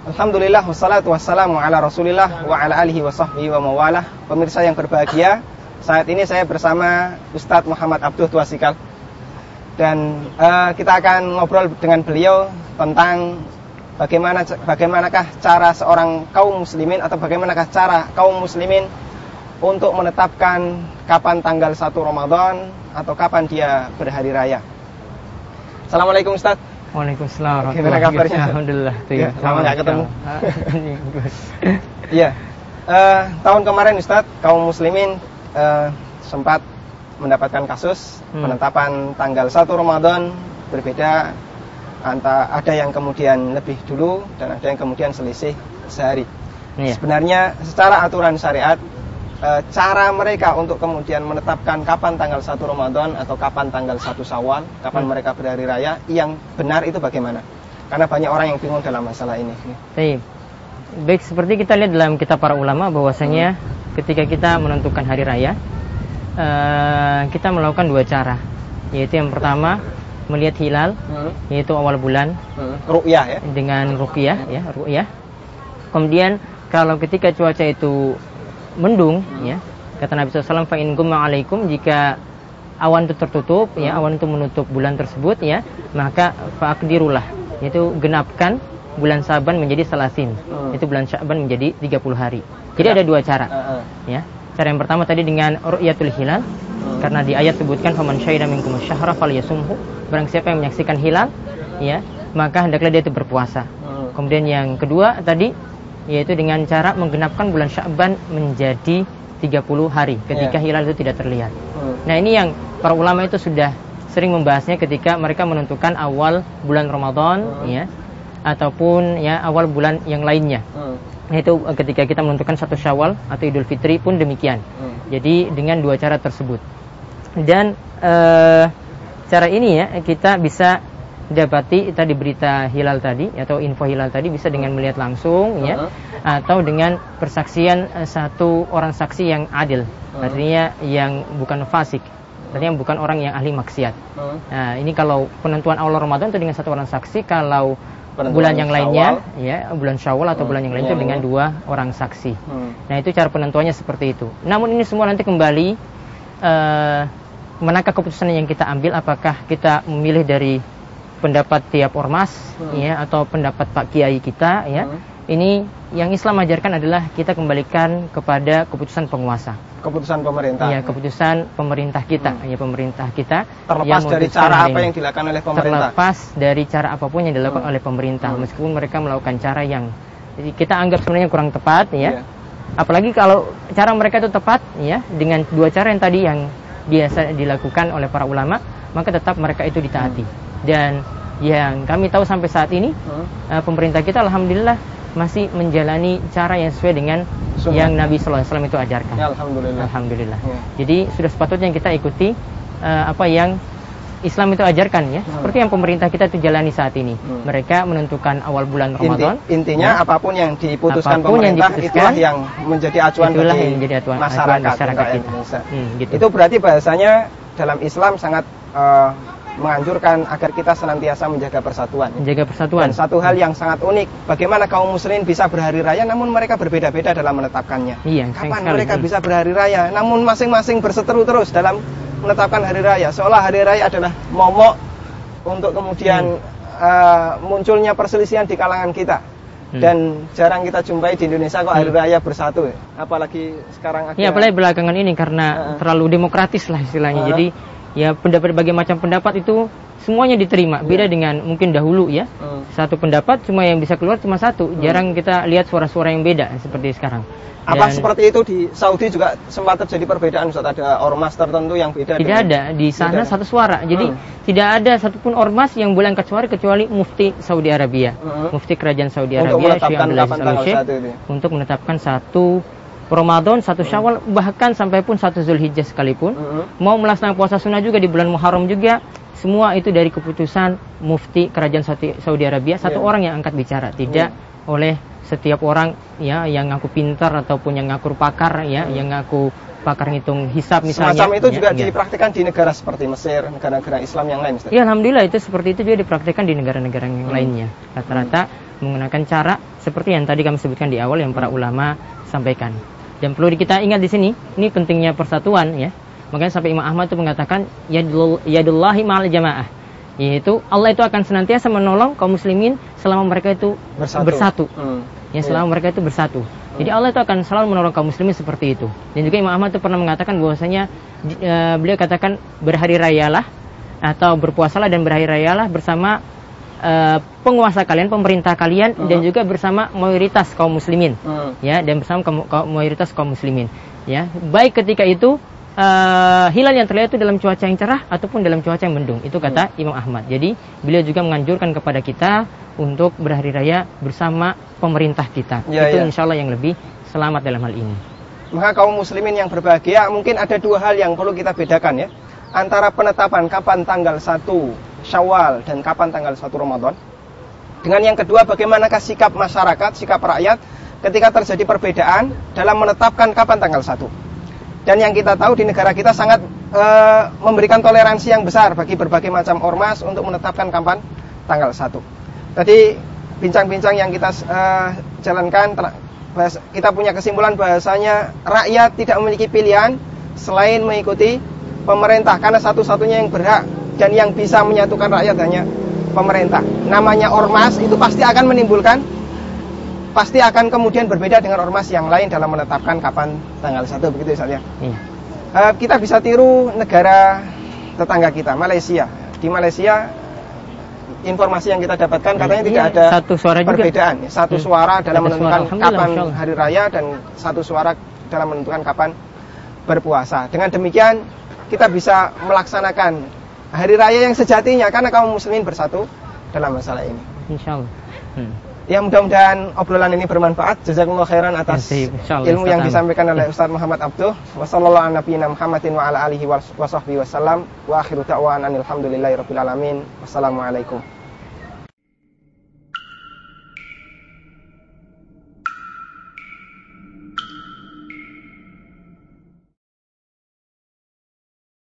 Alhamdulillah wassalatu wassalamu ala Rasulillah wa ala alihi wa sahbihi wa mawalah. Pemirsa yang berbahagia, saat ini saya bersama Ustadz Muhammad Abduh Tuasikal. Dan uh, kita akan ngobrol dengan beliau tentang bagaimana bagaimanakah cara seorang kaum muslimin atau bagaimanakah cara kaum muslimin untuk menetapkan kapan tanggal 1 Ramadan atau kapan dia berhari raya. Assalamualaikum Ustadz. Waalaikumsalam. Gimana kabarnya? Alhamdulillah. Tuh, ya, lama nggak ketemu. Iya. uh, tahun kemarin Ustadz, kaum muslimin uh, sempat mendapatkan kasus hmm. penetapan tanggal 1 Ramadan berbeda antara ada yang kemudian lebih dulu dan ada yang kemudian selisih sehari. Iya. Sebenarnya secara aturan syariat e, cara mereka untuk kemudian menetapkan kapan tanggal 1 Ramadan atau kapan tanggal 1 Syawal, kapan hmm. mereka berhari raya yang benar itu bagaimana? Karena banyak orang yang bingung dalam masalah ini. Baik. Baik seperti kita lihat dalam kitab para ulama bahwasanya hmm. ketika kita menentukan hari raya uh, kita melakukan dua cara. Yaitu yang pertama melihat hilal hmm. yaitu awal bulan hmm. ru'yah ya dengan ruqyah ya ru'yah kemudian kalau ketika cuaca itu mendung hmm. ya kata Nabi SAW fa in alaikum jika awan itu tertutup ya, hmm. ya awan itu menutup bulan tersebut ya maka fa'akdirulah yaitu genapkan bulan Saban menjadi salasin hmm. itu bulan Syaban menjadi 30 hari jadi ada dua cara uh -uh. ya cara yang pertama tadi dengan ru'yatul hilal hmm. karena di ayat sebutkan faman syahida minkum syahra falyasumhu barang siapa yang menyaksikan hilal ya maka hendaklah dia itu berpuasa hmm. kemudian yang kedua tadi yaitu dengan cara menggenapkan bulan Sya'ban menjadi 30 hari ketika yeah. hilal itu tidak terlihat hmm. nah ini yang para ulama itu sudah sering membahasnya ketika mereka menentukan awal bulan Ramadan hmm. ya ataupun ya awal bulan yang lainnya. Hmm. Itu ketika kita menentukan satu Syawal atau Idul Fitri pun demikian. Hmm. Jadi dengan dua cara tersebut. Dan uh, cara ini ya kita bisa dapati tadi berita hilal tadi atau info hilal tadi bisa dengan melihat langsung ya. Atau dengan persaksian eh, satu orang saksi yang adil. Artinya yang bukan fasik. Artinya bukan orang yang ahli maksiat. Nah ini kalau penentuan awal Ramadan itu dengan satu orang saksi kalau Penentuan bulan yang lainnya ya bulan Syawal atau hmm. bulan yang lain itu iya, dengan iya. dua orang saksi. Hmm. nah itu cara penentuannya seperti itu. Namun ini semua nanti kembali uh, manakah keputusan yang kita ambil apakah kita memilih dari pendapat tiap ormas hmm. ya atau pendapat Pak Kiai kita ya hmm. ini yang Islam ajarkan adalah kita kembalikan kepada keputusan penguasa keputusan pemerintah ya keputusan pemerintah kita hmm. ya pemerintah kita terlepas dari cara apa yang dilakukan oleh pemerintah terlepas dari cara apa pun yang dilakukan hmm. oleh pemerintah hmm. meskipun mereka melakukan cara yang jadi kita anggap sebenarnya kurang tepat ya yeah. apalagi kalau cara mereka itu tepat ya dengan dua cara yang tadi yang biasa dilakukan oleh para ulama, maka tetap mereka itu ditaati. Hmm. Dan yang kami tahu sampai saat ini, hmm. uh, pemerintah kita alhamdulillah masih menjalani cara yang sesuai dengan yang Nabi Sallallahu Alaihi Wasallam itu ajarkan. Ya, alhamdulillah. Alhamdulillah. Ya. Jadi sudah sepatutnya kita ikuti uh, apa yang Islam itu ajarkan ya. Hmm. Seperti yang pemerintah kita itu jalani saat ini. Hmm. Mereka menentukan awal bulan Ramadan. Inti, intinya ya. apa pun yang diputuskan apa pun pemerintah yang diputuskan, itulah yang menjadi acuan itulah bagi yang menjadi acuan, masyarakat, acuan masyarakat kita. Hmm, gitu. Itu berarti bahasanya dalam Islam sangat uh, menganjurkan agar kita senantiasa menjaga persatuan. Menjaga persatuan. Dan satu hal yang sangat unik, bagaimana kaum muslimin bisa berhari raya namun mereka berbeda-beda dalam menetapkannya. Iya, Kapan mereka bisa berhari raya namun masing-masing berseteru terus dalam menetapkan hari raya. Seolah hari raya adalah momok untuk kemudian hmm. uh, munculnya perselisihan di kalangan kita. Hmm. Dan jarang kita jumpai di Indonesia kok hari hmm. raya bersatu ya. Apalagi sekarang Iya, apalagi belakangan ini karena uh, terlalu demokratis lah istilahnya. Uh, Jadi ya pendapat berbagai macam pendapat itu semuanya diterima. Beda yeah. dengan mungkin dahulu ya. Uh. Satu pendapat cuma yang bisa keluar cuma satu. Uh. Jarang kita lihat suara-suara yang beda seperti sekarang. Apa seperti itu di Saudi juga sempat terjadi perbedaan Ustaz ada ormas tertentu yang beda? Tidak ada di sana satu suara. Jadi hmm. tidak ada satupun ormas yang boleh angkat suara kecuali Mufti Saudi Arabia, hmm. Mufti Kerajaan Saudi Arabia Syekh Abdul untuk menetapkan satu Ramadan, satu. Syawal, bahkan sampai pun satu Zulhijjah sekalipun, hmm. mau melaksanakan puasa sunnah juga di bulan Muharram juga, semua itu dari keputusan Mufti Kerajaan Saudi Arabia, satu yeah. orang yang angkat bicara, tidak hmm. oleh setiap orang ya yang ngaku pintar ataupun yang ngaku pakar ya hmm. yang ngaku pakar ngitung hisap misalnya. Semacam itu ya, juga ya. dipraktikkan di negara seperti Mesir, negara-negara Islam yang lain. Iya, alhamdulillah itu seperti itu juga dipraktikkan di negara-negara yang hmm. lainnya. Rata-rata hmm. menggunakan cara seperti yang tadi kami sebutkan di awal yang para ulama sampaikan. Dan perlu kita ingat di sini, ini pentingnya persatuan ya. Makanya sampai Imam Ahmad itu mengatakan yadullahi ma'al jamaah. Yaitu Allah itu akan senantiasa menolong kaum muslimin selama mereka itu bersatu. bersatu. Hmm. Ya selama yeah. mereka itu bersatu. Hmm. Jadi Allah itu akan selalu menolong kaum muslimin seperti itu. Dan juga Imam Ahmad itu pernah mengatakan bahwasanya uh, beliau katakan berhari rayalah atau berpuasalah dan berhari rayalah bersama uh, penguasa kalian, pemerintah kalian uh -huh. dan juga bersama mayoritas kaum muslimin. Uh -huh. Ya, dan bersama kaum, kaum mayoritas kaum muslimin. Ya, baik ketika itu uh, hilal yang terlihat itu dalam cuaca yang cerah ataupun dalam cuaca yang mendung. Itu kata hmm. Imam Ahmad. Jadi beliau juga menganjurkan kepada kita untuk berhari raya bersama pemerintah kita. Ya, itu ya. insya Allah yang lebih selamat dalam hal ini. Maka kaum muslimin yang berbahagia mungkin ada dua hal yang perlu kita bedakan ya. Antara penetapan kapan tanggal 1 Syawal dan kapan tanggal 1 Ramadan. Dengan yang kedua bagaimanakah sikap masyarakat, sikap rakyat ketika terjadi perbedaan dalam menetapkan kapan tanggal 1. Dan yang kita tahu di negara kita sangat e, memberikan toleransi yang besar bagi berbagai macam ormas untuk menetapkan kapan tanggal 1. Tadi bincang-bincang yang kita e, jalankan kita punya kesimpulan bahasanya rakyat tidak memiliki pilihan selain mengikuti pemerintah karena satu-satunya yang berhak dan yang bisa menyatukan rakyat hanya pemerintah. Namanya ormas itu pasti akan menimbulkan pasti akan kemudian berbeda dengan ormas yang lain dalam menetapkan kapan tanggal 1 begitu misalnya. Hmm. Uh, kita bisa tiru negara tetangga kita, Malaysia. Di Malaysia informasi yang kita dapatkan katanya iya, tidak ada satu suara perbedaan, juga. satu hmm. suara dalam menentukan kapan hari raya dan satu suara dalam menentukan kapan berpuasa. Dengan demikian kita bisa melaksanakan hari raya yang sejatinya karena kaum muslimin bersatu dalam masalah ini. Insya Allah. Hmm. Ya mudah-mudahan obrolan ini bermanfaat. Jazakumullah khairan atas ya, ilmu yang disampaikan oleh Ustaz Muhammad Abduh. Wassalamualaikum warahmatullahi wabarakatuh. wa ala alihi wa sahbihi wasallam. Wa akhiru ta'wan alhamdulillahi rabbil alamin. Wassalamualaikum.